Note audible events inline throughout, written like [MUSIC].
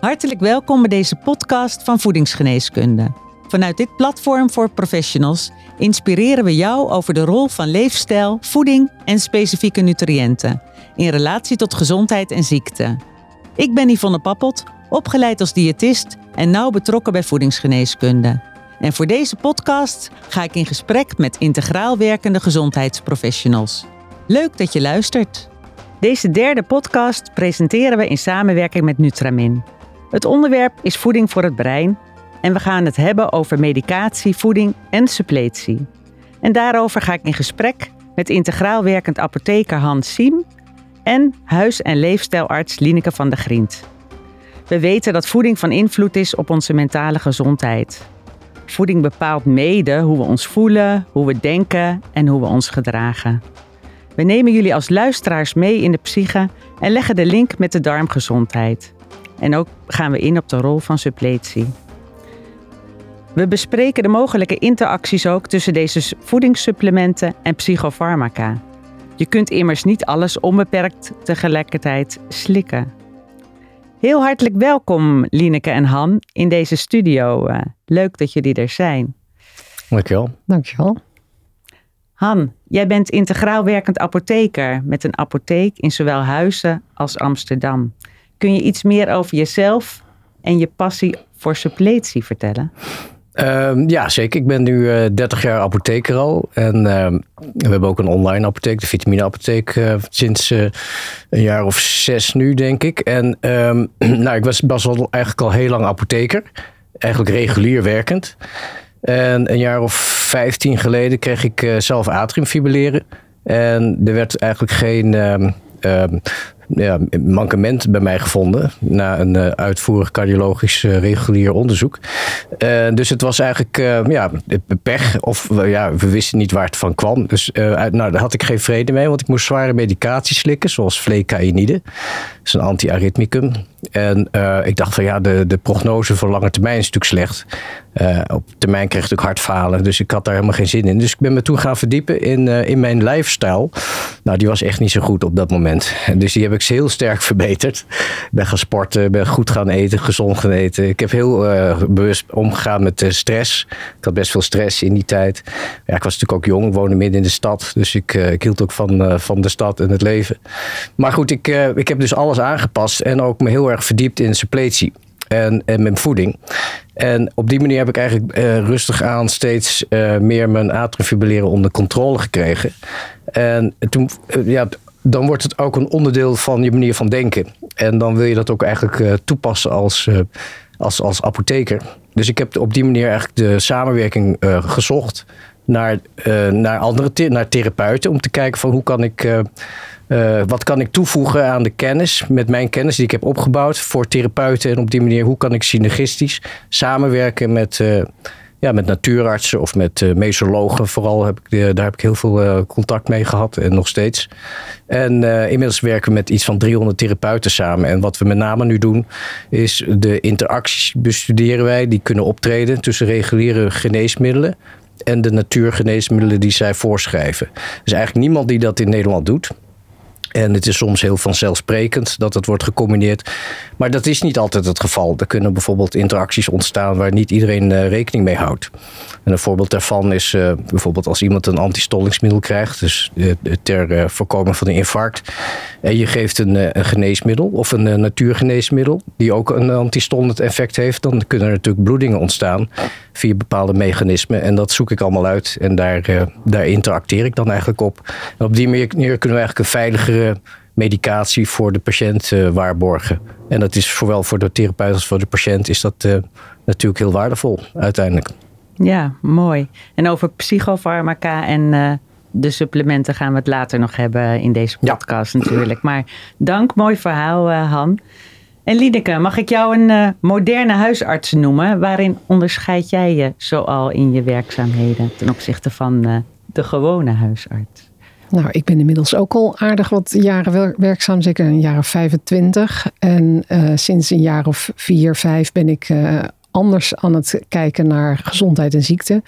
Hartelijk welkom bij deze podcast van Voedingsgeneeskunde. Vanuit dit platform voor professionals inspireren we jou over de rol van leefstijl, voeding en specifieke nutriënten in relatie tot gezondheid en ziekte. Ik ben Yvonne Pappot, opgeleid als diëtist en nauw betrokken bij voedingsgeneeskunde. En voor deze podcast ga ik in gesprek met integraal werkende gezondheidsprofessionals. Leuk dat je luistert. Deze derde podcast presenteren we in samenwerking met Nutramin. Het onderwerp is voeding voor het brein en we gaan het hebben over medicatie, voeding en suppletie. En daarover ga ik in gesprek met integraal werkend apotheker Hans Siem en huis- en leefstijlarts Lineke van der Grient. We weten dat voeding van invloed is op onze mentale gezondheid. Voeding bepaalt mede hoe we ons voelen, hoe we denken en hoe we ons gedragen. We nemen jullie als luisteraars mee in de psyche en leggen de link met de darmgezondheid. En ook gaan we in op de rol van suppletie. We bespreken de mogelijke interacties ook tussen deze voedingssupplementen en psychofarmaca. Je kunt immers niet alles onbeperkt tegelijkertijd slikken. Heel hartelijk welkom, Lineke en Han, in deze studio. Uh, leuk dat jullie er zijn. Dankjewel. Dankjewel. Han, jij bent integraal werkend apotheker met een apotheek in zowel Huizen als Amsterdam. Kun je iets meer over jezelf en je passie voor suppletie vertellen? Uh, ja, zeker. Ik ben nu uh, 30 jaar apotheker al. En uh, we hebben ook een online apotheek, de vitamineapotheek, uh, sinds eh, een jaar of zes nu, denk ik. En ehm, [CLEARS THROAT] nou, ik was, eigenlijk al heel lang apotheker. Eigenlijk regulier werkend. En een jaar of 15 geleden kreeg ik zelf atriumfibrilleren. En er werd eigenlijk geen ehm, ja, mankement bij mij gevonden. Na een uh, uitvoerig cardiologisch uh, regulier onderzoek. Uh, dus het was eigenlijk ja, pech. Of ja, we wisten niet waar het van kwam. Dus nou, daar had ik geen vrede mee. Want ik moest zware medicatie slikken. Zoals flecainide. Dat is een antiarrhythmicum. En ik dacht van ja, de, de prognose voor lange termijn is natuurlijk slecht. op termijn kreeg ik hartfalen. Dus ik had daar helemaal geen zin in. Dus ik ben me toen gaan verdiepen in, in mijn lifestyle. Nou, die was echt niet zo goed op dat moment. Dus die heb ik heel sterk [LAUGHS] verbeterd. Ik ben gaan sporten, ben goed gaan eten, gezond gaan eten. Ik heb heel uh, bewust omgegaan met de stress. Ik had best veel stress in die tijd. Ja, ik was natuurlijk ook jong, woonde midden in de stad. Dus ik, uh, ik hield ook van, van de stad en het leven. Maar goed, ik, ik heb dus alles aangepast en ook me heel erg verdiept in suppletie. En, en mijn voeding. En op die manier heb ik eigenlijk rustig aan steeds meer mijn atriumfibrilleren onder controle gekregen. En toen, ja, dan wordt het ook een onderdeel van je manier van denken. En dan wil je dat ook eigenlijk uh, toepassen als, uh, als, als apotheker. Dus ik heb op die manier eigenlijk de samenwerking uh, gezocht naar, naar andere naar therapeuten. Om te kijken van hoe kan ik, wat kan ik toevoegen aan de kennis. Met mijn kennis die ik heb opgebouwd voor therapeuten. En op die manier hoe kan ik synergistisch samenwerken met ja, met natuurartsen of met uh, mesologen vooral. Heb ik, uh, daar heb ik heel veel uh, contact mee gehad en nog steeds. En inmiddels werken we met iets van 300 therapeuten samen. En wat we met name nu doen, is de interacties bestuderen wij. Die kunnen optreden tussen reguliere geneesmiddelen en de natuurgeneesmiddelen die zij voorschrijven. Er is eigenlijk niemand die dat in Nederland doet. En het is soms heel vanzelfsprekend dat het wordt gecombineerd. Maar dat is niet altijd het geval. Er kunnen bijvoorbeeld interacties ontstaan waar niet iedereen uh, rekening mee houdt. En een voorbeeld daarvan is uh, bijvoorbeeld als iemand een antistollingsmiddel krijgt, dus uh, ter voorkoming van een infarct. En je geeft een, een geneesmiddel of een natuurgeneesmiddel die ook een antistollend effect heeft, dan kunnen er natuurlijk bloedingen ontstaan via bepaalde mechanismen. En dat zoek ik allemaal uit en daar, daar interacteer ik dan eigenlijk op. En op die manier kunnen we eigenlijk een veiligere medicatie voor de patiënt uh, waarborgen. En dat is zowel voor de therapeut als voor de patiënt is dat uh, natuurlijk heel waardevol uiteindelijk. Ja, mooi. En over psychofarmaca en uh, de supplementen gaan we het later nog hebben in deze podcast ja. natuurlijk. Maar dank, mooi verhaal Han. En Liedeke, mag ik jou een moderne huisarts noemen? Waarin onderscheid jij je zoal in je werkzaamheden ten opzichte van de gewone huisarts? Nou, ik ben inmiddels ook al aardig wat jaren werkzaam, zeker een jaar of 25. En uh, sinds een jaar of vier, vijf ben ik uh, anders aan het kijken naar gezondheid en ziekte.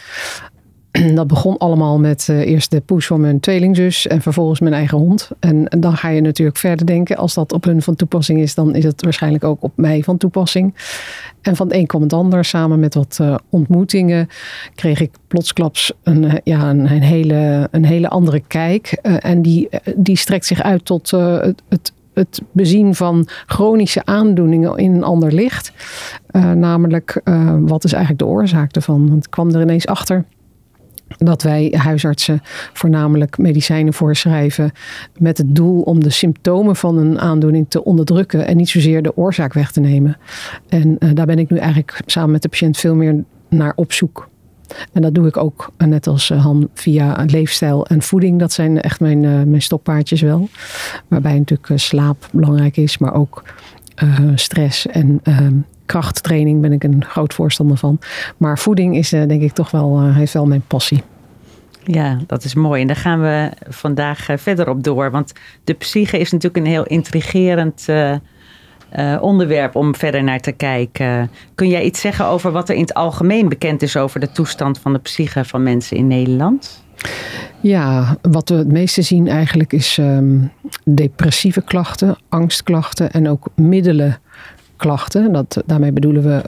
[CLEARS THROAT] dat begon allemaal met uh, eerst de poes van mijn tweelingzus en vervolgens mijn eigen hond. En, dan ga je natuurlijk verder denken. Als dat op hun van toepassing is, dan is het waarschijnlijk ook op mij van toepassing. En van het een kwam het ander. Samen met wat uh, ontmoetingen kreeg ik plotsklaps een, ja, een, hele, een hele andere kijk. en die, die strekt zich uit tot het, het het bezien van chronische aandoeningen in een ander licht. Namelijk, wat is eigenlijk de oorzaak ervan? Want ik kwam er ineens achter dat wij huisartsen voornamelijk medicijnen voorschrijven met het doel om de symptomen van een aandoening te onderdrukken en niet zozeer de oorzaak weg te nemen. En uh, daar ben ik nu eigenlijk samen met de patiënt veel meer naar op zoek. En dat doe ik ook, eh, net als eh, Han, via leefstijl en voeding. Dat zijn echt mijn, mijn stokpaardjes wel. Waarbij natuurlijk slaap belangrijk is, maar ook stress en ehm, krachttraining ben ik een groot voorstander van. Maar voeding is denk ik toch wel, heeft wel mijn passie. Ja, dat is mooi. En daar gaan we vandaag verder op door. Want de psyche is natuurlijk een heel intrigerend uh, onderwerp om verder naar te kijken. Kun jij iets zeggen over wat er in het algemeen bekend is over de toestand van de psyche van mensen in Nederland? Ja, wat we het meeste zien eigenlijk is um, depressieve klachten, angstklachten en ook middelenklachten. Dat, daarmee bedoelen we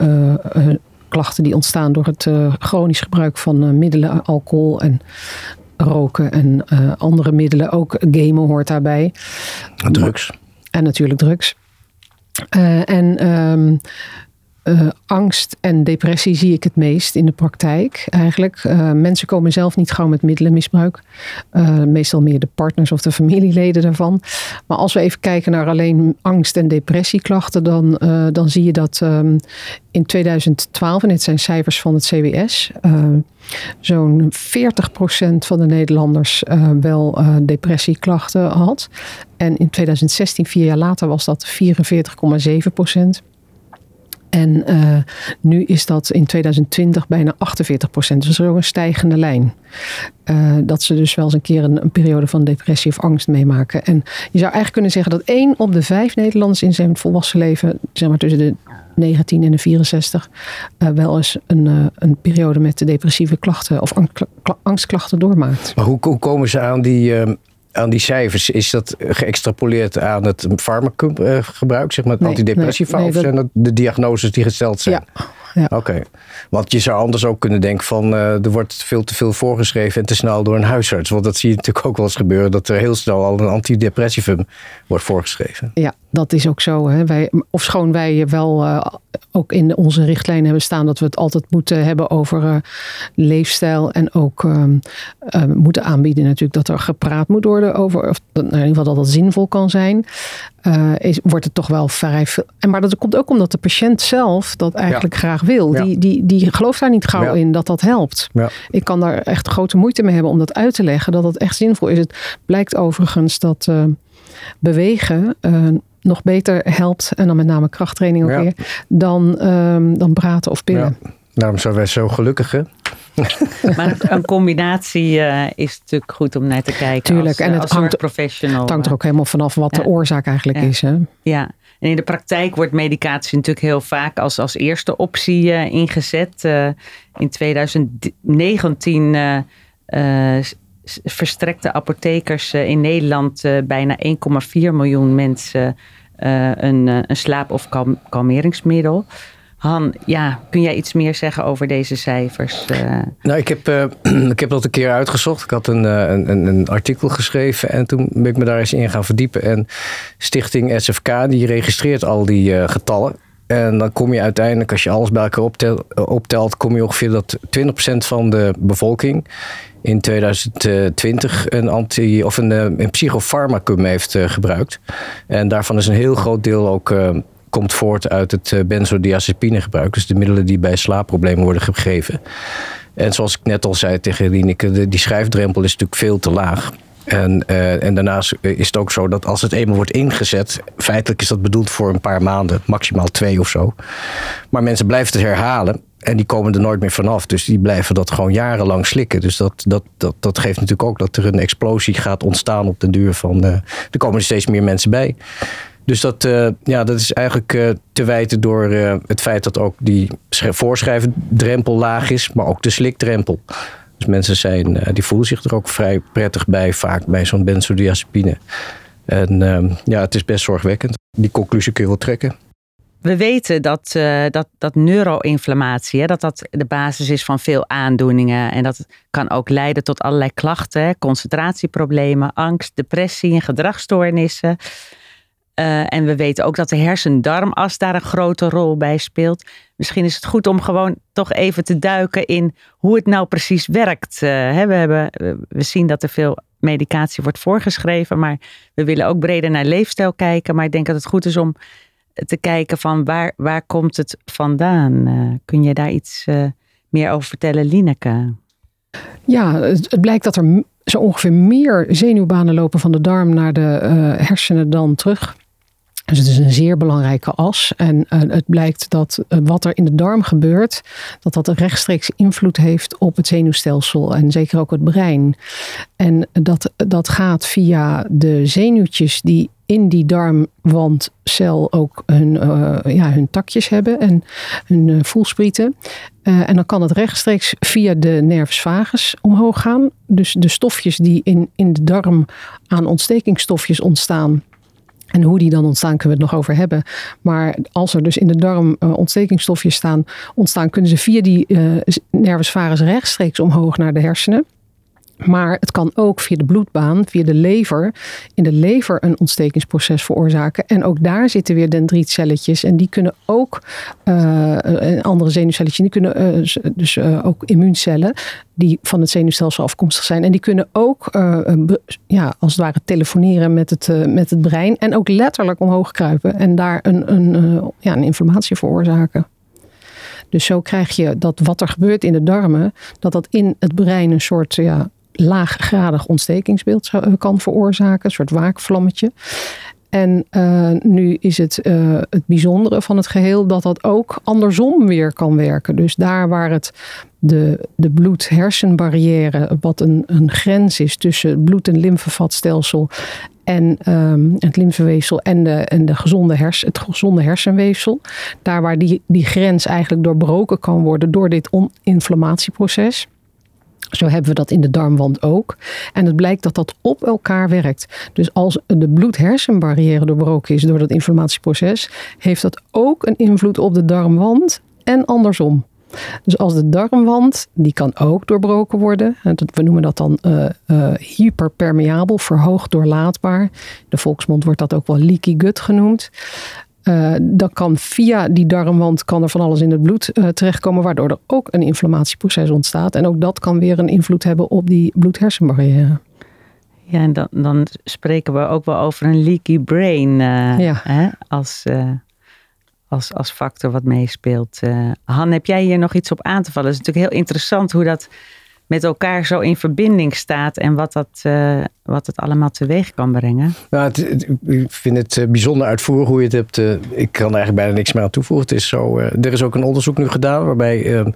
uh, uh, klachten die ontstaan door het chronisch gebruik van middelen, alcohol en roken en andere middelen. Ook gamen hoort daarbij. Drugs. En natuurlijk drugs. En um, uh, angst en depressie zie ik het meest in de praktijk eigenlijk. Uh, mensen komen zelf niet gauw met middelenmisbruik. Uh, meestal meer de partners of de familieleden daarvan. Maar als we even kijken naar alleen angst- en depressieklachten, dan, dan zie je dat um, in 2012, en dit zijn cijfers van het CBS, zo'n 40% van de Nederlanders wel depressieklachten had. En in 2016, vier jaar later, was dat 44,7 procent. En uh, nu is dat in 2020 bijna 48 procent. Dus zo'n stijgende lijn. Uh, dat ze dus wel eens een keer een, een, periode van depressie of angst meemaken. En je zou eigenlijk kunnen zeggen dat één op de vijf Nederlanders in zijn volwassen leven, zeg maar tussen de 19 en de 64, uh, eh, wel eens een, een periode met de depressieve klachten of angstklachten doormaakt. Maar hoe, hoe komen ze aan die ehm, aan die cijfers, is dat geëxtrapoleerd aan het farmacumgebruik, zeg maar het nee, antidepressiva, nee, nee, of zijn dat de diagnoses die gesteld zijn? Ja. Ja. Oké, want je zou anders ook kunnen denken van uh, er wordt veel te veel voorgeschreven en te snel door een huisarts. Want dat zie je natuurlijk ook wel eens gebeuren, dat er heel snel al een antidepressivum wordt voorgeschreven. Ja, dat is ook zo. Hè. Wij, ofschoon wij wel uh, ook in onze richtlijnen hebben staan dat we het altijd moeten hebben over uh, leefstijl. En ook ehm, moeten aanbieden natuurlijk dat er gepraat moet worden over, of in ieder geval dat dat zinvol kan zijn. is, wordt het toch wel vrij veel. En maar dat komt ook omdat de patiënt zelf dat eigenlijk ja. graag wil. Die, die, die gelooft daar niet gauw in dat dat helpt. Ik kan daar echt grote moeite mee hebben om dat uit te leggen, dat dat echt zinvol is. Het blijkt overigens dat uh, bewegen uh, nog beter helpt, en dan met name krachttraining ook weer, dan, um, dan praten of pillen. Daarom zijn wij zo gelukkig, hè? [LAUGHS] maar een combinatie uh, is natuurlijk goed om naar te kijken. Tuurlijk, als, en het als hangt, professional. Het hangt er ook helemaal vanaf wat ja. de oorzaak eigenlijk ja. is. Hè? Ja, en in de praktijk wordt medicatie natuurlijk heel vaak als, als eerste optie uh, ingezet. Uh, in 2019 uh, verstrekten apothekers in Nederland bijna 1,4 miljoen mensen een, een slaap- of kalm kalmeringsmiddel. Han, ja, kun jij iets meer zeggen over deze cijfers? Uh... Nou, ik heb, uh, [CLEARS THROAT] ik heb dat een keer uitgezocht. Ik had een, uh, een, een, artikel geschreven en toen ben ik me daar eens in gaan verdiepen. En Stichting SFK, die registreert al die getallen. En dan kom je uiteindelijk, als je alles bij elkaar optelt, optelt kom je ongeveer dat 20% van de bevolking in 2020 een, anti, of een, een psychofarmacum heeft gebruikt. En daarvan is een heel groot deel ook komt voort uit het eh, benzodiazepinegebruik. Dus de middelen die bij slaapproblemen worden gegeven. En zoals ik net al zei tegen Rieneke, die schrijfdrempel is natuurlijk veel te laag. En, uh, en daarnaast is het ook zo dat als het eenmaal wordt ingezet, feitelijk is dat bedoeld voor een paar maanden, maximaal twee of zo. Maar mensen blijven het herhalen en die komen er nooit meer vanaf. Dus die blijven dat gewoon jarenlang slikken. Dus dat, dat, dat, dat geeft natuurlijk ook dat er een explosie gaat ontstaan op den duur van. Er komen steeds meer mensen bij. Dus dat, uh, ja, dat is eigenlijk uh, te wijten door uh, het feit dat ook die voorschrijvendrempel laag is, maar ook de slikdrempel. Dus mensen zijn, die voelen zich er ook vrij prettig bij, vaak bij zo'n benzodiazepine. En ehm, ja, het is best zorgwekkend. Die conclusie kun je wel trekken. We weten dat, dat, dat neuroinflammatie, dat dat de basis is van veel aandoeningen. En dat kan ook leiden tot allerlei klachten, concentratieproblemen, angst, depressie en gedragsstoornissen. Uh, en we weten ook dat de hersen-darmas daar een grote rol bij speelt. Misschien is het goed om gewoon toch even te duiken in hoe het nou precies werkt. Uh, hè, we, hebben, we zien dat er veel medicatie wordt voorgeschreven, maar we willen ook breder naar leefstijl kijken. Maar ik denk dat het goed is om te kijken van waar, waar komt het vandaan? Uh, kun je daar iets meer over vertellen, Lineke? Ja, het, blijkt dat er zo ongeveer meer zenuwbanen lopen van de darm naar de hersenen dan terug. Dus het is een zeer belangrijke as. En uh, het blijkt dat uh, wat er in de darm gebeurt, dat dat rechtstreeks invloed heeft op het zenuwstelsel en zeker ook het brein. En dat, dat gaat via de zenuwtjes die in die darmwandcel ook hun, uh, ja, hun takjes hebben en hun voelsprieten. en dan kan het rechtstreeks via de nervus vagus omhoog gaan. Dus de stofjes die in, in de darm aan ontstekingsstofjes ontstaan en hoe die dan ontstaan, kunnen we het nog over hebben. Maar als er dus in de darm uh, ontstekingsstofjes staan, ontstaan, kunnen ze via die uh, nervus vagus rechtstreeks omhoog naar de hersenen. Maar het kan ook via de bloedbaan, via de lever, in de lever een ontstekingsproces veroorzaken. En ook daar zitten weer dendrietcelletjes. En die kunnen ook, uh, andere zenuwcelletjes, die kunnen uh, dus uh, ook immuuncellen, die van het zenuwstelsel afkomstig zijn. En die kunnen ook, ja, als het ware, telefoneren met het, met het brein. En ook letterlijk omhoog kruipen en daar een, een, ja, een inflammatie veroorzaken. Dus zo krijg je dat wat er gebeurt in de darmen, dat dat in het brein een soort ja, laaggradig ontstekingsbeeld zou, kan veroorzaken, een soort waakvlammetje. En uh, nu is het uh, het bijzondere van het geheel dat dat ook andersom weer kan werken. Dus daar waar het de, de bloed-hersenbarrière, wat een, een grens is tussen het bloed- en lymfevatstelsel en um, het lymfeweefsel en, de, en de gezonde hers, het gezonde hersenweefsel. Daar waar die, die grens eigenlijk doorbroken kan worden door dit inflammatieproces zo hebben we dat in de darmwand ook. En het blijkt dat dat op elkaar werkt. Dus als de bloed-hersenbarrière doorbroken is door dat inflammatieproces, heeft dat ook een invloed op de darmwand en andersom. Dus als de darmwand, die kan ook doorbroken worden. We noemen dat dan uh, uh, hyperpermeabel, verhoogd doorlaatbaar. De volksmond wordt dat ook wel leaky gut genoemd. Uh, dan kan via die darmwand kan er van alles in het bloed uh, terechtkomen, waardoor er ook een inflammatieproces ontstaat. En ook dat kan weer een invloed hebben op die bloed-hersenbarrière. Ja, en dan, dan, spreken we ook wel over een leaky brain uh, ja. hè, als, als, als factor wat meespeelt. Han, heb jij hier nog iets op aan te vallen? Het is natuurlijk heel interessant hoe dat met elkaar zo in verbinding staat en wat, dat, uh, wat het allemaal teweeg kan brengen. Nou, ik vind het eh, bijzonder uitvoerig hoe je het hebt. Uh, ik kan er eigenlijk bijna niks meer aan toevoegen. Het is zo, er is ook een onderzoek nu gedaan waarbij ehm,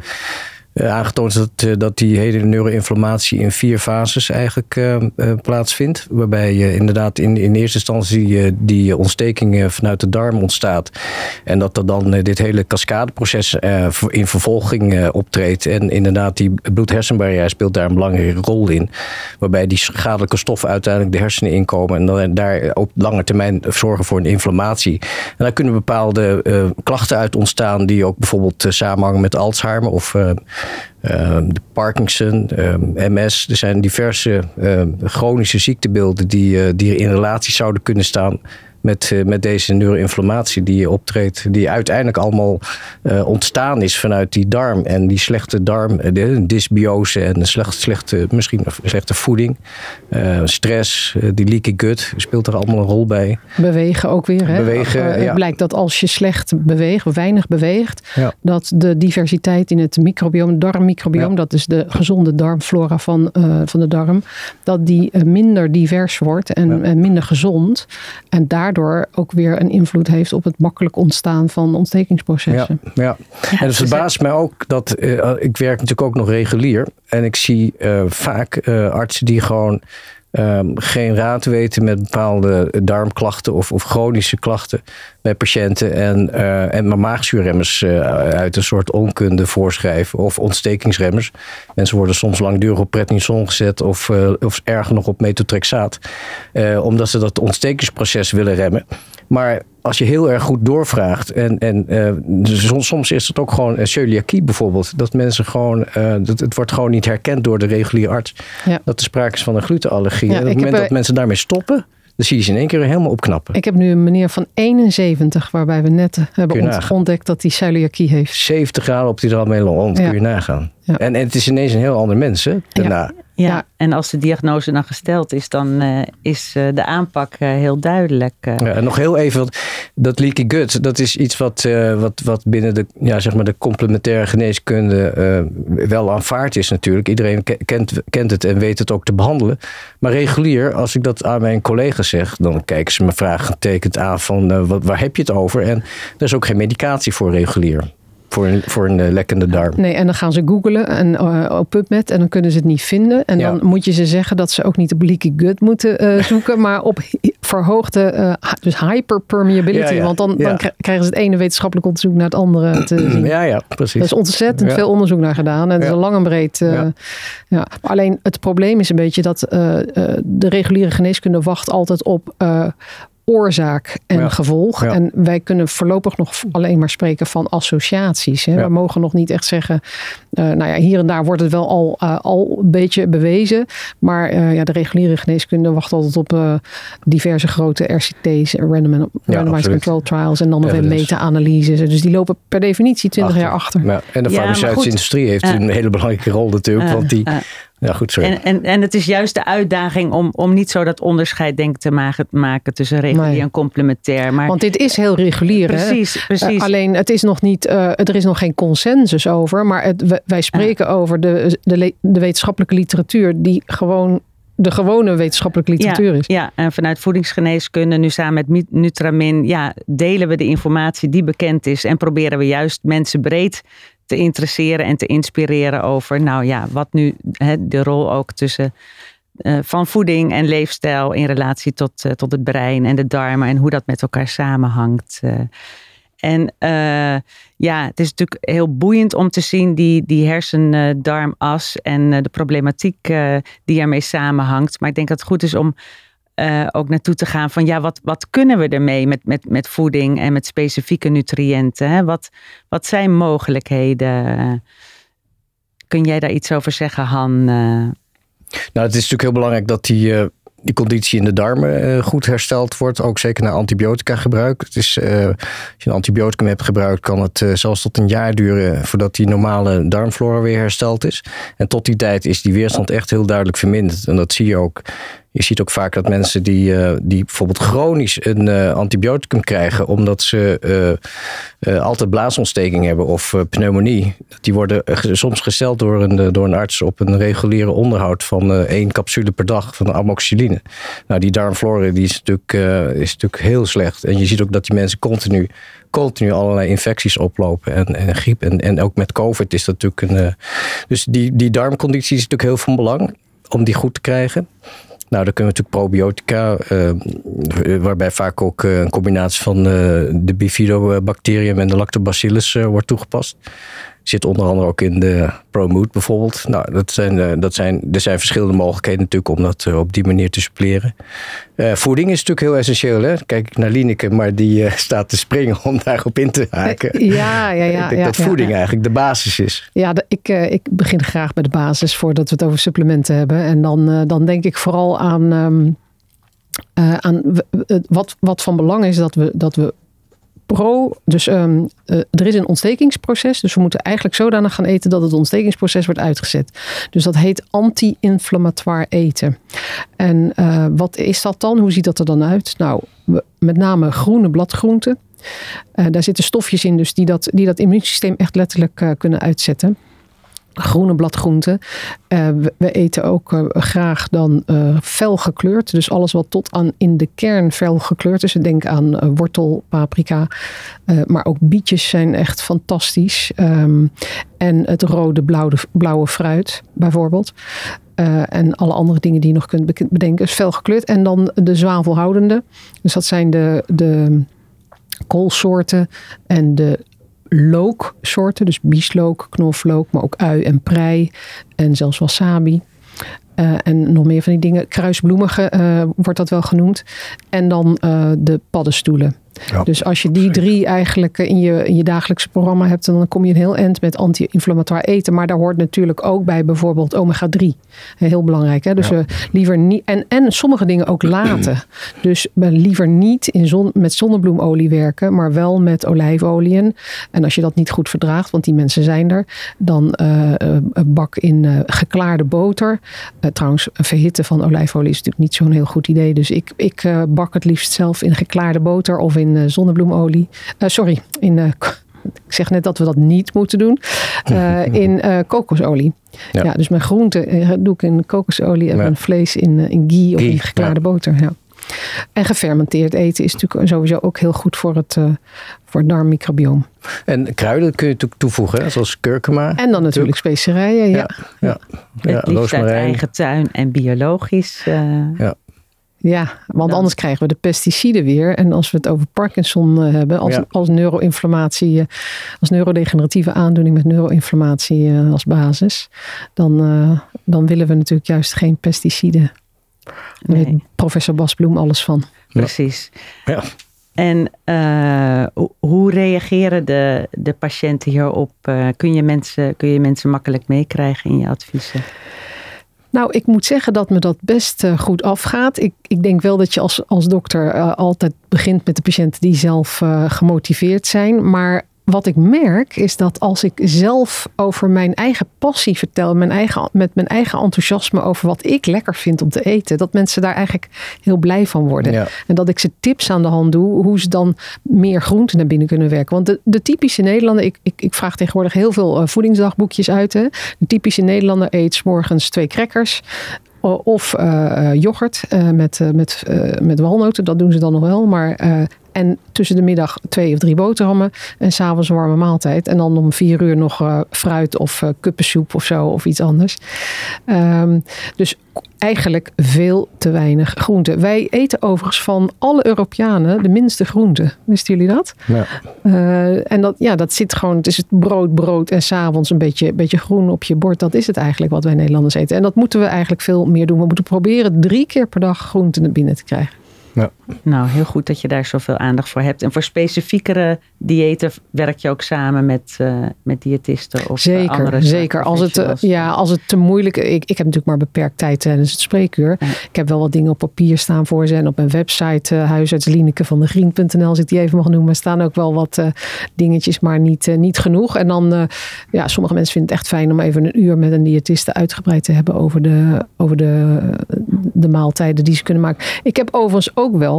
aangetoond dat, uh, dat die hele neuroinflammatie in vier fases eigenlijk uh, plaatsvindt. Waarbij je inderdaad in, in eerste instantie die ontsteking vanuit de darm ontstaat. En dat er dan dit hele cascadeproces in vervolging optreedt. En inderdaad die bloed-hersenbarrière speelt daar een belangrijke rol in. Waarbij die schadelijke stoffen uiteindelijk de hersenen inkomen. En dan daar op lange termijn zorgen voor een inflammatie. En daar kunnen bepaalde klachten uit ontstaan die ook bijvoorbeeld samenhangen met Alzheimer of de Parkinson, uh, ehm, MS. Er zijn diverse uh, chronische ziektebeelden die, eh, die in relatie zouden kunnen staan met, eh, met deze neuroinflammatie die optreedt, die uiteindelijk allemaal uh, ontstaan is vanuit die darm en die slechte darm, eh, de dysbiose en de slechte, slechte, misschien slechte voeding, uh, stress, die leaky gut speelt er allemaal een rol bij. Bewegen ook weer. Hè? Bewegen, Het ja. blijkt dat als je slecht beweegt, weinig beweegt, ja. dat de diversiteit in het microbioom, darmmicrobioom, ja. dat is de gezonde darmflora van, van de darm, dat die minder divers wordt en minder gezond. En daar daardoor ook weer een invloed heeft op het makkelijk ontstaan van ontstekingsprocessen. Ja, ja. en het verbaast mij ook dat uh, ik werk natuurlijk ook nog regulier en ik zie uh, vaak uh, artsen die gewoon ehm, geen raad weten met bepaalde darmklachten of, of chronische klachten bij patiënten. En, uh, en maagzuurremmers uh, uit een soort onkunde voorschrijven of ontstekingsremmers. Mensen worden soms langdurig op prednison gezet of, uh, of erger nog op metotrexaat. omdat ze dat ontstekingsproces willen remmen. Maar als je heel erg goed doorvraagt. En, en uh, soms is het ook gewoon uh, celiakie bijvoorbeeld. Dat mensen gewoon. Uh, dat, het wordt gewoon niet herkend door de reguliere arts. Ja. Dat er sprake is van een glutenallergie. Ja, en op het moment dat mensen daarmee stoppen. Dan zie je ze in één keer helemaal opknappen. Ik heb nu een meneer van 71, waarbij we net hebben ontdekt dat hij celiakie heeft. 70 graden op die rond, ja. kun je nagaan. Ja. En, en, het is ineens een heel ander mens, hè, daarna. Ja, ja, en als de diagnose dan gesteld is, dan uh, is uh, de aanpak uh, heel duidelijk. Ja, en nog heel even, dat leaky gut, dat is iets wat, wat, wat binnen de, ja, zeg maar de complementaire geneeskunde wel aanvaard is natuurlijk. Iedereen kent, kent het en weet het ook te behandelen. Maar regulier, als ik dat aan mijn collega's zeg, dan kijken ze me vraaggetekend aan van wat, waar heb je het over? En er is ook geen medicatie voor regulier voor een, voor een uh, lekkende darm. Nee, en dan gaan ze googlen en, uh, op PubMed en dan kunnen ze het niet vinden. En dan moet je ze zeggen dat ze ook niet op leaky gut moeten uh, [LAUGHS] zoeken, maar op verhoogde, dus hyperpermeability. Ja, want dan, dan krijgen ze het ene wetenschappelijk onderzoek naar het andere te [CLEARS THROAT] zien. Ja, ja, precies. Er is ontzettend veel onderzoek naar gedaan. En het is een lang en breed. ja. Alleen het probleem is een beetje dat de reguliere geneeskunde wacht altijd op oorzaak en gevolg. En wij kunnen voorlopig nog alleen maar spreken van associaties. Hè. We mogen nog niet echt zeggen, uh, nou ja, hier en daar wordt het wel al, uh, al een beetje bewezen. Maar uh, ja, de reguliere geneeskunde wacht altijd op diverse grote RCT's, random, randomized control trials en dan nog weer meta-analyses. Dus die lopen per definitie 20 jaar achter. Ja, en de farmaceutische industrie heeft een hele belangrijke rol natuurlijk. want die ja, goed, sorry. En, en, en het is juist de uitdaging om, om niet zo dat onderscheid denk te maken, maken tussen regulier en complementair. Maar, Want dit is heel regulier. Precies, hè? precies. Uh, alleen het is nog niet, uh, er is nog geen consensus over. Maar het, wij spreken over de, de, de wetenschappelijke literatuur die gewoon de gewone wetenschappelijke literatuur ja, is. Ja, en vanuit voedingsgeneeskunde, nu samen met Nutramin, ja, delen we de informatie die bekend is en proberen we juist mensen breed te interesseren en te inspireren over, nou ja, wat nu de rol ook tussen uh, van voeding en leefstijl in relatie tot, uh, tot het brein en de darmen en hoe dat met elkaar samenhangt. Uh, en ja, het is natuurlijk heel boeiend om te zien die, die hersen-darmas en de problematiek die ermee samenhangt. Maar ik denk dat het goed is om uh, ook naartoe te gaan van ja, wat, wat kunnen we ermee met, met, met voeding en met specifieke nutriënten? Hè? Wat, wat zijn mogelijkheden? Kun jij daar iets over zeggen, Han? Uh... Nou, het is natuurlijk heel belangrijk dat die, uh, die conditie in de darmen goed hersteld wordt. Ook zeker na antibiotica gebruik. Het is, als je een antibioticum hebt gebruikt, kan het zelfs tot een jaar duren voordat die normale darmflora weer hersteld is. En tot die tijd is die weerstand echt heel duidelijk verminderd. En dat zie je ook je ziet ook vaak dat mensen die, uh, die bijvoorbeeld chronisch een uh, antibioticum krijgen, omdat ze uh, altijd blaasontsteking hebben of pneumonie, die worden soms gesteld door een, door een arts op een reguliere onderhoud van één capsule per dag van amoxicilline. Nou, die darmflora die is, natuurlijk, is natuurlijk heel slecht. En je ziet ook dat die mensen continu continu allerlei infecties oplopen en, en griep. En, en ook met COVID is dat natuurlijk een. dus die, die darmconditie is natuurlijk heel van belang om die goed te krijgen. Nou, dan kunnen we natuurlijk probiotica, uh, waarbij vaak ook uh, een combinatie van de bifidobacterium en de lactobacillus wordt toegepast. Zit onder andere ook in de ProMood bijvoorbeeld. Nou, dat zijn, eh, dat zijn, er zijn verschillende mogelijkheden natuurlijk om dat eh, op die manier te suppleren. Uh, voeding is natuurlijk heel essentieel. Hè? Kijk naar Lineke, maar die [LAUGHS] staat te springen om daarop in te haken. [LAUGHS] Ja, ja, ja. Ik denk ja, dat voeding eigenlijk de basis is. Ja, ik, ik begin graag bij de basis voordat we het over supplementen hebben. En dan, dan denk ik vooral aan... Um, aan wat, wat van belang is dat we, dat we pro. Dus um, uh, er is een ontstekingsproces. Dus we moeten eigenlijk zodanig gaan eten dat het ontstekingsproces wordt uitgezet. Dus dat heet anti-inflammatoire eten. En uh, wat is dat dan? Hoe ziet dat er dan uit? Nou, met name groene bladgroenten. Uh, daar zitten stofjes in dus die dat, die dat immuunsysteem echt letterlijk kunnen uitzetten. Groene bladgroenten. Uh, we, eten ook uh, graag dan uh, fel gekleurd. Dus alles wat tot aan in de kern fel gekleurd is. Denk aan wortel, paprika. maar ook bietjes zijn echt fantastisch. Um, en het rode, blauwe, blauwe fruit bijvoorbeeld. en alle andere dingen die je nog kunt bedenken. Is fel gekleurd. En dan de zwavelhoudende. Dus dat zijn de, de koolsoorten en de looksoorten. Dus bieslook, knoflook, maar ook ui en prei. En zelfs wasabi. Uh, en nog meer van die dingen. Kruisbloemige uh, wordt dat wel genoemd. En dan uh, de paddenstoelen. Dus als je die drie eigenlijk in je, in je dagelijkse programma hebt, dan kom je een heel eind met anti-inflammatoire eten. Maar daar hoort natuurlijk ook bij bijvoorbeeld omega-3. Heel belangrijk. Hè? Dus ja. liever niet. En, en sommige dingen ook [CLEARS THROAT] laten. dus liever niet in zon, met zonnebloemolie werken, maar wel met olijfolieën. En als je dat niet goed verdraagt, want die mensen zijn er, dan uh, bak in uh, geklaarde boter. trouwens, verhitten van olijfolie is natuurlijk niet zo'n heel goed idee. Dus ik, ik bak het liefst zelf in geklaarde boter of in uh, zonnebloemolie. Uh, sorry, in, uh, [LAUGHS] ik zeg net dat we dat niet moeten doen. [LAUGHS] in kokosolie. Ja. ja. dus mijn groenten doe ik in kokosolie en mijn vlees in, in ghee of in geklaarde boter. Ja. En gefermenteerd eten is natuurlijk sowieso ook heel goed voor het, uh, voor het darmmicrobioom. En kruiden kun je natuurlijk toevoegen, zoals kurkuma. En dan natuurlijk specerijen, ja. ja, ja. Het liefst uit eigen tuin en biologisch. Uh, ja. Ja, want anders krijgen we de pesticiden weer. En als we het over Parkinson eh, hebben, als, als neuroinflammatie, eh, als neurodegeneratieve aandoening met neuroinflammatie eh, als basis, dan, dan willen we natuurlijk juist geen pesticiden. Daar weet professor Bas Bloem alles van. Precies. Ja. En hoe reageren de, de patiënten hierop? kun, je mensen, kun je mensen makkelijk meekrijgen in je adviezen? Nou, ik moet zeggen dat me dat best uh, goed afgaat. Ik, ik denk wel dat je als, als dokter uh, altijd begint met de patiënten die zelf uh, gemotiveerd zijn. Maar wat ik merk is dat als ik zelf over mijn eigen passie vertel, mijn eigen, met mijn eigen enthousiasme over wat ik lekker vind om te eten, dat mensen daar eigenlijk heel blij van worden. En dat ik ze tips aan de hand doe hoe ze dan meer groenten naar binnen kunnen werken. Want de, de typische Nederlander, ik, ik, ik, vraag tegenwoordig heel veel uh, voedingsdagboekjes uit. Hè. De typische Nederlander eet s morgens twee crackers. Of uh, yoghurt uh, met, met, met walnoten, dat doen ze dan nog wel. Maar en tussen de middag twee of drie boterhammen. En s'avonds een warme maaltijd. En dan om vier uur nog uh, fruit of uh, kuppensoep of zo. Of iets anders. Um, dus eigenlijk veel te weinig groente. Wij eten overigens van alle Europeanen de minste groente. Wisten jullie dat? Ja. Uh, en dat, ja, dat zit gewoon, het is het brood, brood en s'avonds een beetje, beetje groen op je bord. Dat is het eigenlijk wat wij Nederlanders eten. En dat moeten we eigenlijk veel meer doen. We moeten proberen drie keer per dag groente naar binnen te krijgen. Ja. Nou, heel goed dat je daar zoveel aandacht voor hebt. En voor specifiekere diëten werk je ook samen met, uh, met diëtisten of zeker, uh, andere Zeker, als het, uh, ja, als het te moeilijk is. Ik, ik heb natuurlijk maar beperkt tijd tijdens het spreekuur. Ik heb wel wat dingen op papier staan voor ze. En op mijn website uh, huisartslineke van de grien.nl, als ik die even mag noemen, staan ook wel wat dingetjes, maar niet, niet genoeg. En dan, ja, sommige mensen vinden het echt fijn om even een uur met een diëtiste uitgebreid te hebben over de, over de, de maaltijden die ze kunnen maken. Ik heb overigens ook wel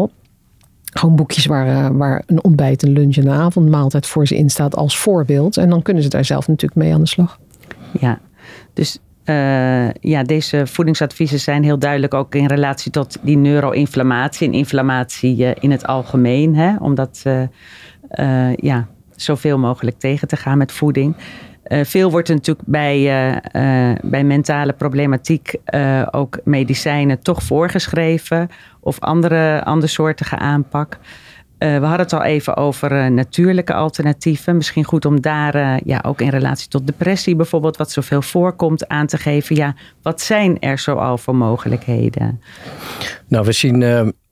gewoon boekjes waar, eh, waar een ontbijt, een lunch en een avondmaaltijd voor ze in staat als voorbeeld. En dan kunnen ze daar zelf natuurlijk mee aan de slag. Ja, dus uh, ja, deze voedingsadviezen zijn heel duidelijk ook in relatie tot die neuroinflammatie en inflammatie uh, in het algemeen. Hè? Om dat ja, zoveel mogelijk tegen te gaan met voeding. Uh, veel wordt natuurlijk bij, uh, uh, bij mentale problematiek ook medicijnen toch voorgeschreven of andere, andersoortige aanpak. we hadden het al even over natuurlijke alternatieven. Misschien goed om daar ja, ook in relatie tot depressie bijvoorbeeld, wat zoveel voorkomt, aan te geven. Ja, wat zijn er zoal voor mogelijkheden? Nou, we zien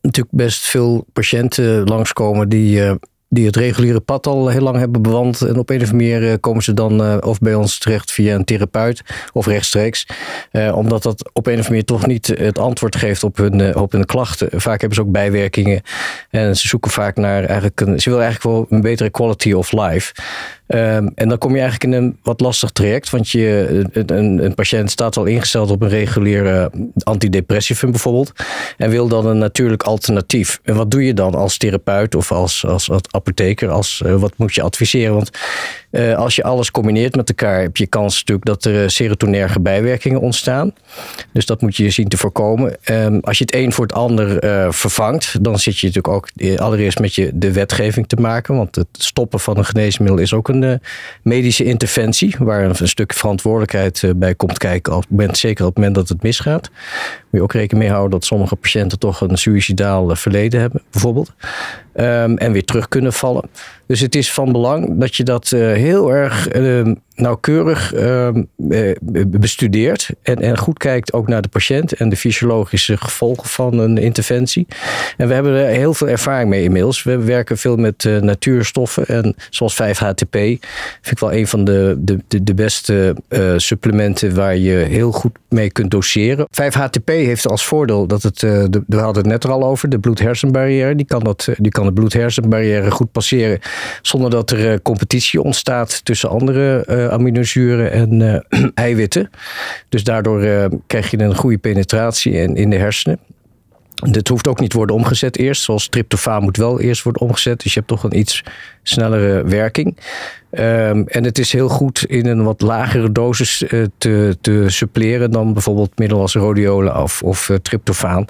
natuurlijk best veel patiënten langskomen die die het reguliere pad al heel lang hebben bewand. En op een of andere manier eh, komen ze dan uh, of bij ons terecht via een therapeut of rechtstreeks. Uh, omdat dat op een of andere manier toch niet het antwoord geeft op hun, op hun klachten. Vaak hebben ze ook bijwerkingen. En ze zoeken vaak naar eigenlijk een, ze willen eigenlijk wel een betere quality of life. Um, en dan kom je eigenlijk in een wat lastig traject. Want je, een, een patiënt staat al ingesteld op een reguliere antidepressivum bijvoorbeeld. En wil dan een natuurlijk alternatief. En wat doe je dan als therapeut of als, als, apotheker? Als, uh, wat moet je adviseren? Want Uh, als je alles combineert met elkaar, heb je kans natuurlijk dat er serotonerge bijwerkingen ontstaan. Dus dat moet je zien te voorkomen. Um, als je het een voor het ander uh, vervangt, dan zit je natuurlijk ook allereerst met je de wetgeving te maken. Want het stoppen van een geneesmiddel is ook een medische interventie, waar een, stuk verantwoordelijkheid bij komt kijken. Op moment, zeker op het moment dat het misgaat. Moet je ook rekening mee houden dat sommige patiënten toch een suicidaal verleden hebben, bijvoorbeeld. Um, en weer terug kunnen vallen. Dus het is van belang dat je dat uh, heel erg uh, nauwkeurig uh, bestudeert. En, en goed kijkt ook naar de patiënt en de fysiologische gevolgen van een interventie. En we hebben er heel veel ervaring mee inmiddels. We werken veel met uh, natuurstoffen. En zoals 5-HTP vind ik wel een van de, de, de, beste supplementen waar je heel goed mee kunt doseren. 5-HTP heeft als voordeel dat het, we hadden het net er al over, de bloed-hersenbarrière. Die kan, dat, die kan de bloed-hersenbarrière goed passeren zonder dat er competitie ontstaat tussen andere aminozuren en uh, [CLEARS THROAT] eiwitten. Dus daardoor krijg je een goede penetratie in, in de hersenen. Dit hoeft ook niet te worden omgezet eerst. Zoals tryptofaan moet wel eerst worden omgezet. Dus je hebt toch een iets snellere werking. Um, en het is heel goed in een wat lagere dosis te, te suppleren dan bijvoorbeeld middel als rhodiola of, of tryptofaan.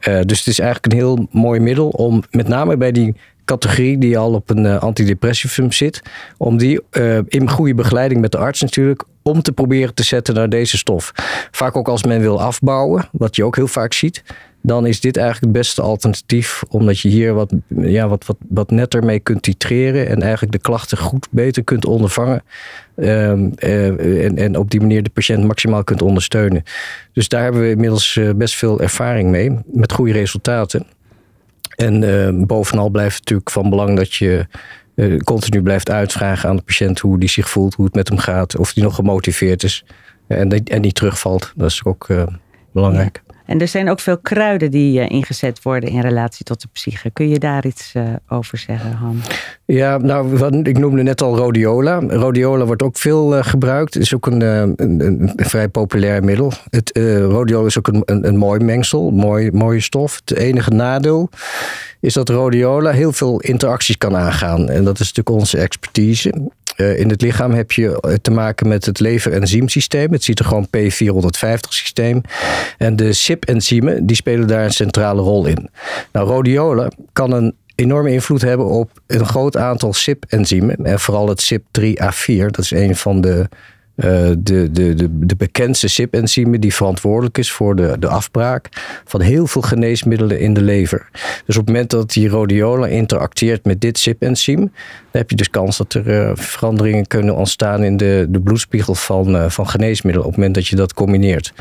Dus het is eigenlijk een heel mooi middel om met name bij die categorie die al op een uh, antidepressivum zit, om die uh, in goede begeleiding met de arts natuurlijk om te proberen te zetten naar deze stof. Vaak ook als men wil afbouwen, wat je ook heel vaak ziet, dan is dit eigenlijk het beste alternatief, omdat je hier wat, ja, wat, wat, wat netter mee kunt titreren en eigenlijk de klachten goed beter kunt ondervangen. Um, uh, en, en op die manier de patiënt maximaal kunt ondersteunen. Dus daar hebben we inmiddels best veel ervaring mee, met goede resultaten. En uh, bovenal blijft natuurlijk van belang dat je uh, continu blijft uitvragen aan de patiënt hoe die zich voelt, hoe het met hem gaat, of die nog gemotiveerd is en, en niet terugvalt. Dat is ook uh, belangrijk. En er zijn ook veel kruiden die uh, ingezet worden in relatie tot de psyche. Kun je daar iets uh, over zeggen, Han? Ja, nou, ik noemde net al rhodiola. Rhodiola wordt ook veel uh, gebruikt. Is ook een, een, een, vrij populair middel. Het, rhodiola is ook een, een, mooi mengsel, mooi, mooie stof. Het enige nadeel is dat rhodiola heel veel interacties kan aangaan. En dat is natuurlijk onze expertise. Uh, in het lichaam heb je te maken met het lever-enzymsysteem, het cytochroom P450-systeem. En de CYP-enzymen die spelen daar een centrale rol in. Nou, rhodiola kan een enorme invloed hebben op een groot aantal CYP-enzymen. En vooral het CYP3A4, dat is een van de uh, de, de, de, de bekendste CYP-enzymen die verantwoordelijk is voor de, de afbraak van heel veel geneesmiddelen in de lever. Dus op het moment dat die rhodiola interacteert met dit CYP-enzym, dan heb je dus kans dat er uh, veranderingen kunnen ontstaan in de, de bloedspiegel van, uh, van geneesmiddelen op het moment dat je dat combineert.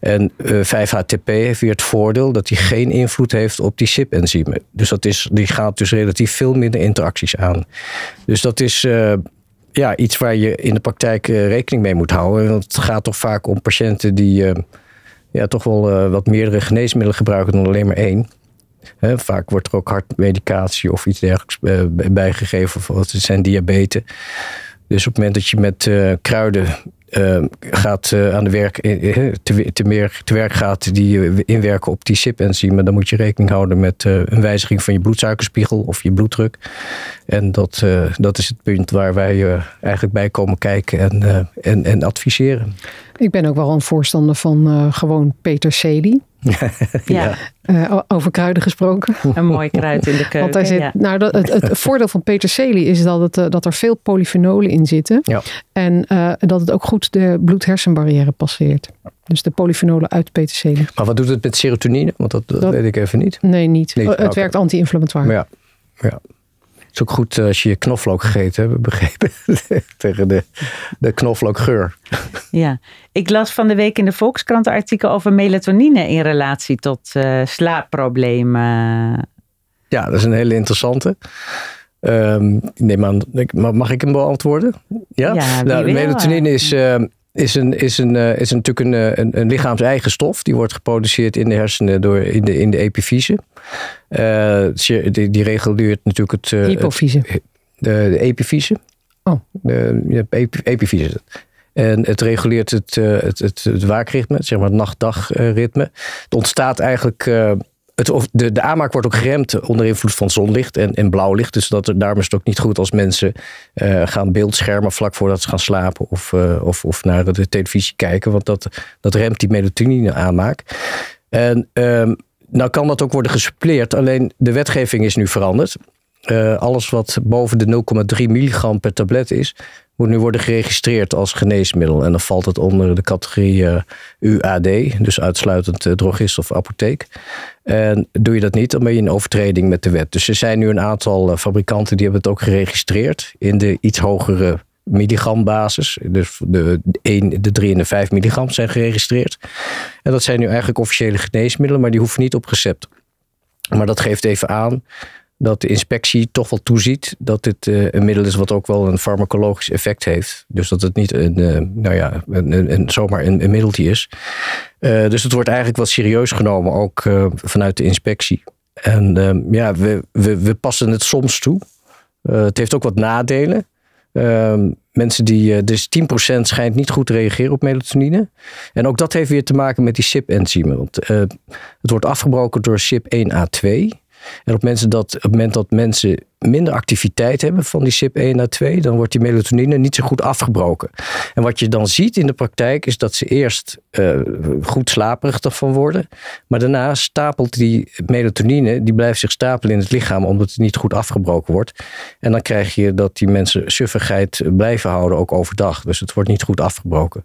En 5-HTP heeft weer het voordeel dat hij geen invloed heeft op die CYP-enzymen. Dus dat is, die gaat dus relatief veel minder interacties aan. Dus dat is ja, iets waar je in de praktijk uh, rekening mee moet houden. Want het gaat toch vaak om patiënten die uh, ja, toch wel uh, wat meerdere geneesmiddelen gebruiken dan alleen maar één. Vaak wordt er ook hartmedicatie of iets dergelijks bijgegeven. Of het zijn diabetes. Dus op het moment dat je met kruiden uh, gaat uh, aan de werk, uh, te, te, meer te werk gaat die inwerken op die CYP-enzymen, dan moet je rekening houden met een wijziging van je bloedsuikerspiegel of je bloeddruk. En dat, dat is het punt waar wij eigenlijk bij komen kijken en, en, en adviseren. Ik ben ook wel een voorstander van gewoon peterselie. Ja. Uh, over kruiden gesproken. [LAUGHS] Een mooi kruid in de [LAUGHS] keuken. Want daar zit, ja. nou, dat, het, het, [LAUGHS] voordeel van peterselie is dat, het, uh, dat er veel polyfenolen in zitten. Ja. En uh, dat het ook goed de bloed-hersenbarrière passeert. Dus de polyfenolen uit peterselie. Maar wat doet het met serotonine? Want dat, dat, dat weet ik even niet. Nee, niet. Het werkt anti-inflammatoire. Ja, ja. Is ook goed als je knoflook gegeten hebt, begrepen. [LAUGHS] Tegen de, de knoflookgeur. Ja, ik las van de week in de Volkskrant een artikel over melatonine in relatie tot uh, slaapproblemen. Ja, dat is een hele interessante. Um, neem aan, mag ik hem beantwoorden? Ja, ja nou, melatonine is, uh, is, een, is, een, uh, is natuurlijk een, een, een lichaams-eigen stof. Die wordt geproduceerd in de hersenen door, in, de, in de epifyse. Uh, die, die reguleert natuurlijk het... Hypofyse. Het, de, de epifyse. Oh. De, ja, epifyse. En het reguleert het, het, het, het waakritme, zeg maar het nacht-dag ritme. Het ontstaat eigenlijk het, de, de aanmaak wordt ook geremd onder invloed van zonlicht en, en blauw licht. Dus dat, daarom is het ook niet goed als mensen uh, gaan beeldschermen vlak voordat ze gaan slapen of, uh, of, of naar de televisie kijken. Want dat, dat remt die melatonine aanmaak. En um, nou kan dat ook worden gesuppleerd, alleen de wetgeving is nu veranderd. Uh, alles wat boven de 0,3 milligram per tablet is, moet nu worden geregistreerd als geneesmiddel. En dan valt het onder de categorie uh, UAD, dus uitsluitend uh, drogist of apotheek. En doe je dat niet, dan ben je in overtreding met de wet. Dus er zijn nu een aantal fabrikanten die hebben het ook geregistreerd in de iets hogere milligrambasis. Dus de 1, de 3 en de 5 milligram zijn geregistreerd. En dat zijn nu eigenlijk officiële geneesmiddelen, maar die hoeven niet op recept. Maar dat geeft even aan dat de inspectie toch wel toeziet dat dit uh, een middel is wat ook wel een farmacologisch effect heeft. Dus dat het niet een, uh, nou ja, een, zomaar een, een middeltje is. Uh, dus het wordt eigenlijk wat serieus genomen, ook vanuit de inspectie. En ehm, ja, we, we, we passen het soms toe. het heeft ook wat nadelen. Ehm, mensen die, dus 10% schijnt niet goed te reageren op melatonine. En ook dat heeft weer te maken met die CYP-enzymen. Want het wordt afgebroken door CYP1A2. En op, dat, op het moment dat mensen minder activiteit hebben van die CYP1A2, dan wordt die melatonine niet zo goed afgebroken. En wat je dan ziet in de praktijk is dat ze eerst uh, goed slaperig ervan worden, maar daarna stapelt die melatonine, die blijft zich stapelen in het lichaam omdat het niet goed afgebroken wordt. En dan krijg je dat die mensen suffigheid blijven houden, ook overdag. Dus het wordt niet goed afgebroken.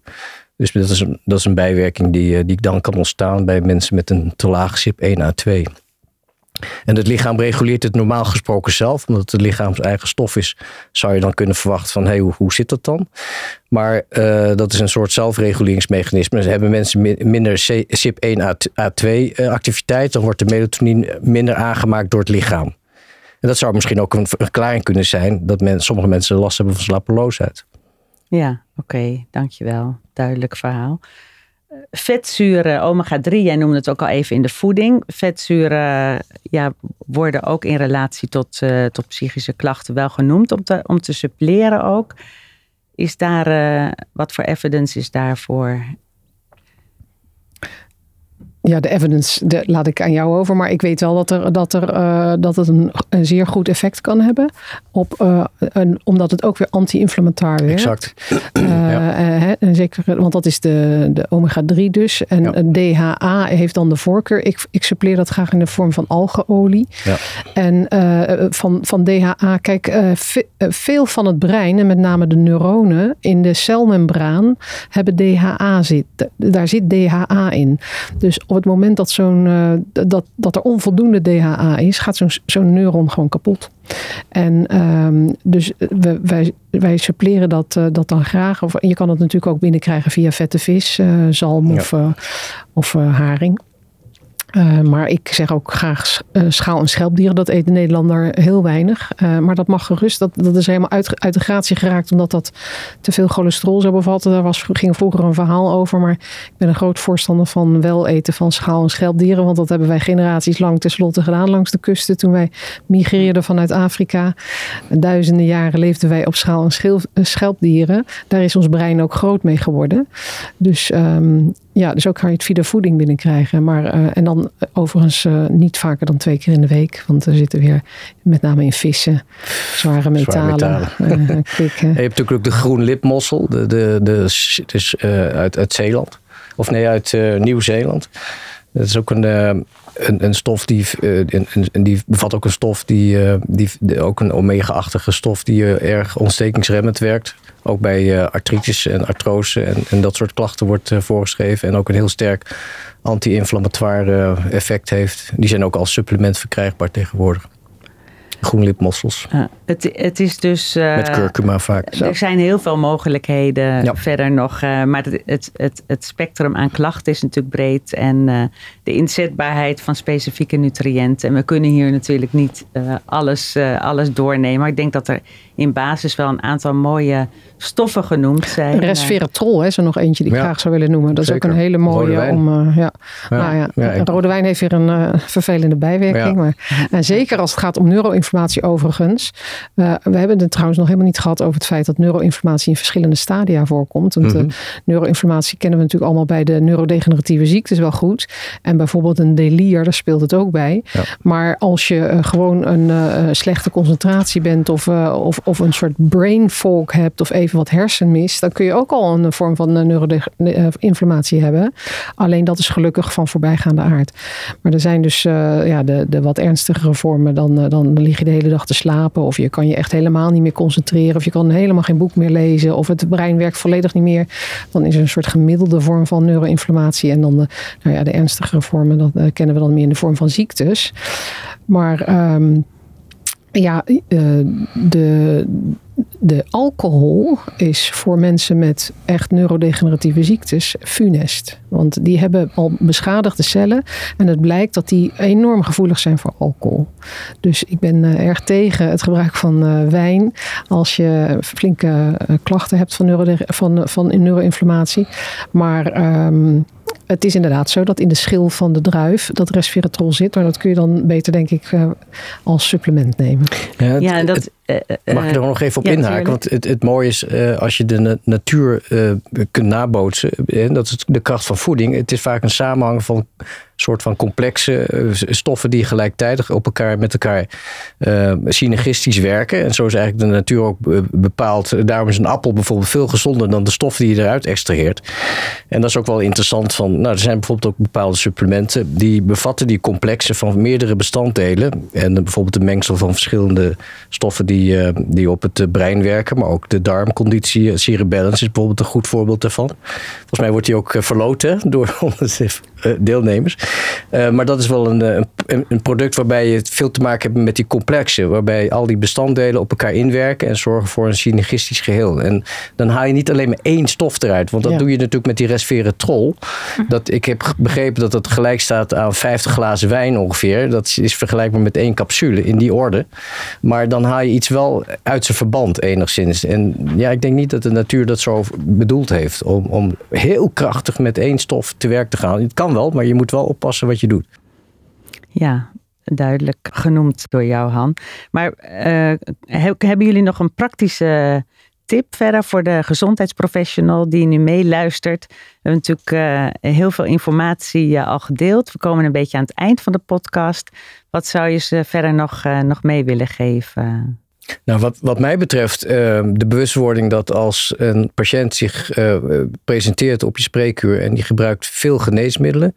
Dus dat is een, dat is een bijwerking die, eh, die dan kan ontstaan bij mensen met een te laag CYP1A2. En het lichaam reguleert het normaal gesproken zelf, omdat het lichaams eigen stof is, zou je dan kunnen verwachten van hé, hey, hoe, zit dat dan? Maar uh, dat is een soort zelfreguleringsmechanisme. Dus hebben mensen minder CYP1A2 uh, activiteit, dan wordt de melatonine minder aangemaakt door het lichaam. En dat zou misschien ook een verklaring kunnen zijn dat men, sommige mensen last hebben van slapeloosheid. Ja, oké, okay, dankjewel. Duidelijk verhaal vetzuren, omega-3, jij noemde het ook al even in de voeding. Vetzuren ja, worden ook in relatie tot, uh, tot psychische klachten wel genoemd om te, om te suppleren ook. Is daar, uh, wat voor evidence is daarvoor? Ja, de evidence de, laat ik aan jou over. Maar ik weet wel dat, er, dat, er, uh, dat het een, een, zeer goed effect kan hebben. Op, uh, een, omdat het ook weer anti-inflammatar werkt. Exact. Uh, ja. en zeker, want dat is de, de omega-3 dus. En ja. DHA heeft dan de voorkeur. Ik, ik suppleer dat graag in de vorm van algeolie. Ja. En van, van DHA, kijk, veel van het brein, en met name de neuronen in de celmembraan, hebben DHA zit. Daar zit DHA in. Dus op het moment dat, zo'n, uh, dat, dat er onvoldoende DHA is, gaat zo'n, zo'n neuron gewoon kapot. En um, dus we, wij, wij suppleren dat, uh, dat dan graag. Of, je kan het natuurlijk ook binnenkrijgen via vette vis, zalm ja. of, of haring. Uh, maar ik zeg ook graag uh, schaal- en schelpdieren. Dat eet de Nederlander heel weinig. Uh, maar dat mag gerust. Dat, dat is helemaal uit, uit de gratie geraakt. Omdat dat te veel cholesterol zou bevatten. Daar was, ging vroeger een verhaal over. Maar ik ben een groot voorstander van wel eten van schaal- en schelpdieren. Want dat hebben wij generaties lang tenslotte gedaan langs de kusten. Toen wij migreerden vanuit Afrika. Duizenden jaren leefden wij op schaal- en schelpdieren. Daar is ons brein ook groot mee geworden. Dus um, ja, dus ook kan je het via de voeding binnenkrijgen. Maar, uh, en dan overigens uh, niet vaker dan twee keer in de week. Want er zitten weer met name in vissen zware metalen. Uh, [LAUGHS] je hebt natuurlijk ook de groen lipmossel. De, de, de, dus, uit, uit Zeeland. Of nee, uit Nieuw-Zeeland. Dat is ook een, een, een, stof die, een, een, die bevat ook een stof die, die ook een omega-achtige stof die erg ontstekingsremmend werkt. Ook bij uh, artritis en artrose en, en, dat soort klachten wordt uh, voorgeschreven. En ook een heel sterk anti-inflammatoire effect heeft. Die zijn ook als supplement verkrijgbaar tegenwoordig. Groenlipmossels. Uh, het, het is dus... Met curcuma vaak. Er zijn heel veel mogelijkheden ja. verder nog. maar het, het, het, het, spectrum aan klachten is natuurlijk breed. En de inzetbaarheid van specifieke nutriënten. En we kunnen hier natuurlijk niet alles, alles doornemen. Maar ik denk dat er in basis wel een aantal mooie stoffen genoemd zijn. Resveratrol hè, is er nog eentje die ik graag zou willen noemen. Dat is ook een hele mooie om. Uh, ja. Nou, ja. ja rode wijn heeft weer een uh, vervelende bijwerking. Maar, en zeker als het gaat om neuroinformatie overigens. Uh, we hebben het trouwens nog helemaal niet gehad over het feit dat neuroinformatie in verschillende stadia voorkomt. Want mm -hmm. neuroinformatie kennen we natuurlijk allemaal bij de neurodegeneratieve ziektes wel goed. En bijvoorbeeld een delier, daar speelt het ook bij. Maar als je gewoon een slechte concentratie bent of, of, of een soort brain fog hebt of even wat hersenmist, dan kun je ook al een vorm van neuroinflammatie hebben. Alleen dat is gelukkig van voorbijgaande aard. Maar er zijn dus uh, ja, de, de wat ernstigere vormen. Dan, dan lig je de hele dag te slapen. Of je kan je echt helemaal niet meer concentreren. Of je kan helemaal geen boek meer lezen. Of het brein werkt volledig niet meer. Dan is er een soort gemiddelde vorm van neuroinflammatie. En dan nou ja, de ernstigere vormen, dat kennen we dan meer in de vorm van ziektes. Maar um, ja, de, de alcohol is voor mensen met echt neurodegeneratieve ziektes funest. Want die hebben al beschadigde cellen. En het blijkt dat die enorm gevoelig zijn voor alcohol. Dus ik ben uh, erg tegen het gebruik van uh, wijn. Als je flinke klachten hebt van, neuro van, neuroinflammatie. Maar. Um, het is inderdaad zo dat in de schil van de druif dat resveratrol zit. Maar dat kun je dan beter, denk ik, uh, als supplement nemen. Ja, het, ja dat, het, mag ik er nog even op ja, inhaken? Want het, het mooie is, uh, als je de natuur kunt nabootsen, dat is de kracht van voeding. Het is vaak een samenhang van soort van complexe stoffen die gelijktijdig op elkaar met elkaar synergistisch werken. En zo is eigenlijk de natuur ook bepaald. Daarom is een appel bijvoorbeeld veel gezonder dan de stoffen die je eruit extraheert. En dat is ook wel interessant van, nou, er zijn bijvoorbeeld ook bepaalde supplementen die bevatten die complexen van meerdere bestanddelen. En bijvoorbeeld een mengsel van verschillende stoffen die, uh, die op het brein werken, maar ook de darmconditie. Cerebellum is bijvoorbeeld een goed voorbeeld daarvan. Volgens mij wordt die ook verloten door [LAUGHS] deelnemers. Uh, maar dat is wel een, een, een, product waarbij je veel te maken hebt met die complexen. Waarbij al die bestanddelen op elkaar inwerken en zorgen voor een synergistisch geheel. En dan haal je niet alleen maar één stof eruit. Want dat ja. doe je natuurlijk met die resveratrol. Dat, ik heb begrepen dat het gelijk staat aan 50 glazen wijn ongeveer. Dat is vergelijkbaar met één capsule in die orde. Maar dan haal je iets wel uit zijn verband enigszins. En ja, ik denk niet dat de natuur dat zo bedoeld heeft. Om, om heel krachtig met één stof te werk te gaan. Het kan wel, maar je moet wel oppassen wat je doet. Ja, duidelijk genoemd door jou, Han. Maar uh, hebben jullie nog een praktische tip verder voor de gezondheidsprofessional die nu meeluistert? We hebben natuurlijk uh, heel veel informatie uh, al gedeeld. We komen een beetje aan het eind van de podcast. Wat zou je ze verder nog, nog mee willen geven? Nou, wat, wat mij betreft, uh, de bewustwording dat als een patiënt zich uh, presenteert op je spreekuur en die gebruikt veel geneesmiddelen,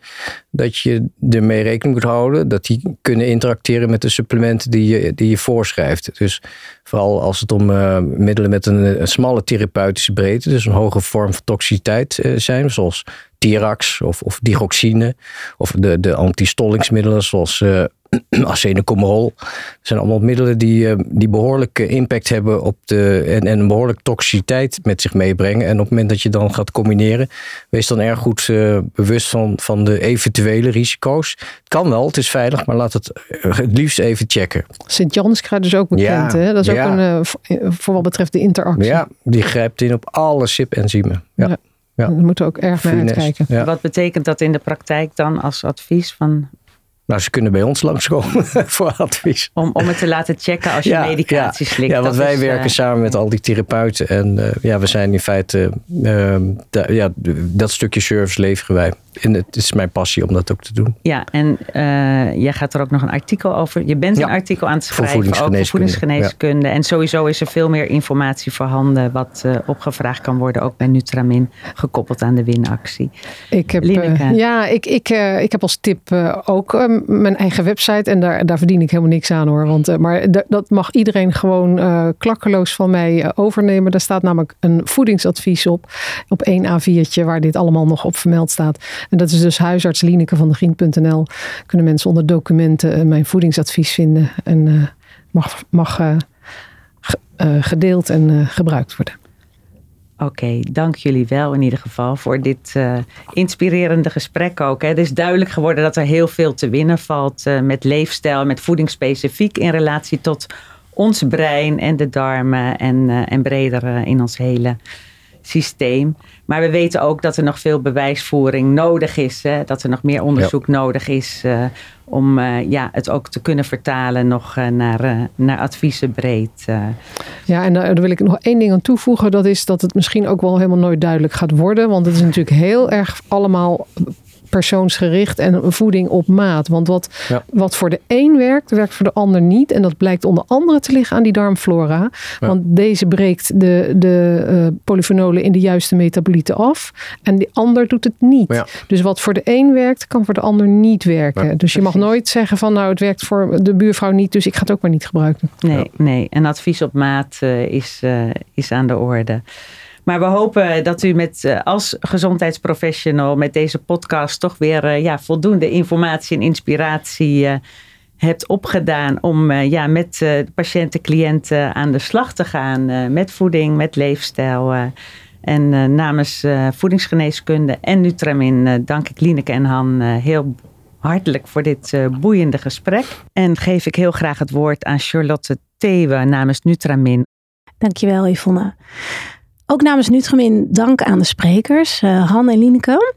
dat je ermee rekening moet houden dat die kunnen interacteren met de supplementen die je, die je voorschrijft. Dus vooral als het om uh, middelen met een, smalle therapeutische breedte, dus een hoge vorm van toxiciteit zijn, zoals Tirax of, of digoxine, of de, de antistollingsmiddelen zoals [CLEARS THROAT] acetylcomerol. Dat zijn allemaal middelen die, uh, die behoorlijk impact hebben op de, en, en een behoorlijk toxiciteit met zich meebrengen. En op het moment dat je dan gaat combineren, wees dan erg goed uh, bewust van, van de eventuele risico's. Het kan wel, het is veilig, maar laat het het liefst even checken. Sint-Janskruid is ook bekend, ja, hè? Dat is ja. ook een, uh, voor wat betreft de interactie. Ja, die grijpt in op alle SIP-enzymen. Ja. ja. Ja. Daar moeten we ook erg mee uitkijken. Ja. Wat betekent dat in de praktijk dan als advies van nou, ze kunnen bij ons langskomen [LAUGHS] voor advies. Om, om het te laten checken als je ja, medicatie ja. slikt. Ja, want dat wij is, werken uh, samen met al die therapeuten. En uh, ja, we zijn in feite, uh, da, ja, dat stukje service leveren wij. En het is mijn passie om dat ook te doen. Ja, en jij gaat er ook nog een artikel over. Je bent ja, een artikel aan het schrijven voor voedingsgeneeskunde. over voedingsgeneeskunde. En sowieso is er veel meer informatie voorhanden wat opgevraagd kan worden. Ook bij Nutramin, gekoppeld aan de winactie. Ik heb, ja, ik, ik, ik heb als tip ook mijn eigen website. En daar, daar verdien ik helemaal niks aan hoor. Want, uh, maar dat mag iedereen gewoon uh, klakkeloos van mij uh, overnemen. Daar staat namelijk een voedingsadvies op. Op één A4'tje waar dit allemaal nog op vermeld staat. En dat is dus huisarts Lieneke van de Grien.nl. Kunnen mensen onder documenten mijn voedingsadvies vinden. En mag, mag gedeeld en gebruikt worden. Oké, dank jullie wel in ieder geval voor dit uh, inspirerende gesprek ook. Hè. Het is duidelijk geworden dat er heel veel te winnen valt uh, met leefstijl, met voeding specifiek in relatie tot ons brein en de darmen en, uh, en breder in ons hele systeem. Maar we weten ook dat er nog veel bewijsvoering nodig is. Hè? Dat er nog meer onderzoek nodig is uh, om uh, ja, het ook te kunnen vertalen nog uh, naar, naar adviezen breed. Ja, en daar wil ik nog één ding aan toevoegen. Dat is dat het misschien ook wel helemaal nooit duidelijk gaat worden. Want het is natuurlijk heel erg allemaal persoonsgericht en voeding op maat. Want wat, wat voor de een werkt, werkt voor de ander niet. En dat blijkt onder andere te liggen aan die darmflora. Want deze breekt de, de uh, polyfenolen in de juiste metabolieten af. En die ander doet het niet. Dus wat voor de een werkt, kan voor de ander niet werken. Dus je mag nooit zeggen van nou het werkt voor de buurvrouw niet, dus ik ga het ook maar niet gebruiken. Nee, nee. En advies op maat uh, is, uh, is aan de orde. Maar we hopen dat u met, eh, als gezondheidsprofessional met deze podcast toch weer eh, ja, voldoende informatie en inspiratie eh, hebt opgedaan om ja, met patiënten, cliënten aan de slag te gaan met voeding, met leefstijl. en namens voedingsgeneeskunde en Nutramin dank ik Lineke en Han heel hartelijk voor dit boeiende gesprek. En geef ik heel graag het woord aan Charlotte Thewe namens Nutramin. Dankjewel Yvonne. Ook namens Nutgemin dank aan de sprekers, uh, Han en Lineke.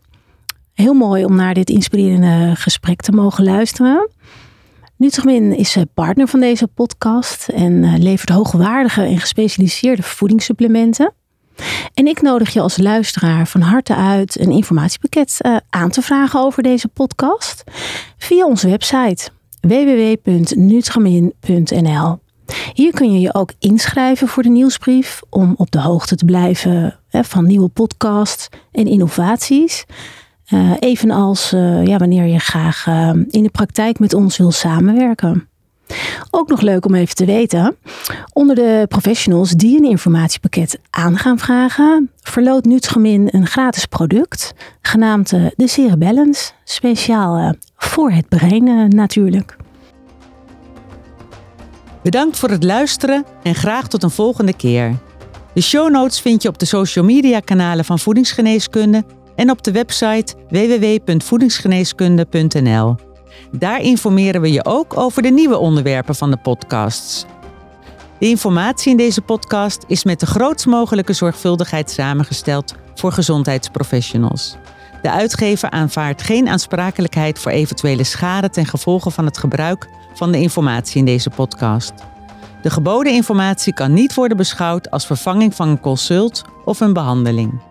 Heel mooi om naar dit inspirerende gesprek te mogen luisteren. Nutgemin is eh, partner van deze podcast en uh, levert hoogwaardige en gespecialiseerde voedingssupplementen. En ik nodig je als luisteraar van harte uit een informatiepakket aan te vragen over deze podcast via onze website www.nutgemin.nl. Hier kun je je ook inschrijven voor de nieuwsbrief om op de hoogte te blijven hè, van nieuwe podcasts en innovaties. Uh, evenals uh, ja, wanneer je graag uh, in de praktijk met ons wil samenwerken. Ook nog leuk om even te weten. Onder de professionals die een informatiepakket aan gaan vragen, verloot Nutsgemin een gratis product, genaamd de Cerebellens, speciaal voor het brein natuurlijk. Bedankt voor het luisteren en graag tot een volgende keer. De show notes vind je op de social media kanalen van Voedingsgeneeskunde en op de website www.voedingsgeneeskunde.nl. Daar informeren we je ook over de nieuwe onderwerpen van de podcasts. De informatie in deze podcast is met de grootst mogelijke zorgvuldigheid samengesteld voor gezondheidsprofessionals. De uitgever aanvaardt geen aansprakelijkheid voor eventuele schade ten gevolge van het gebruik van de informatie in deze podcast. De geboden informatie kan niet worden beschouwd als vervanging van een consult of een behandeling.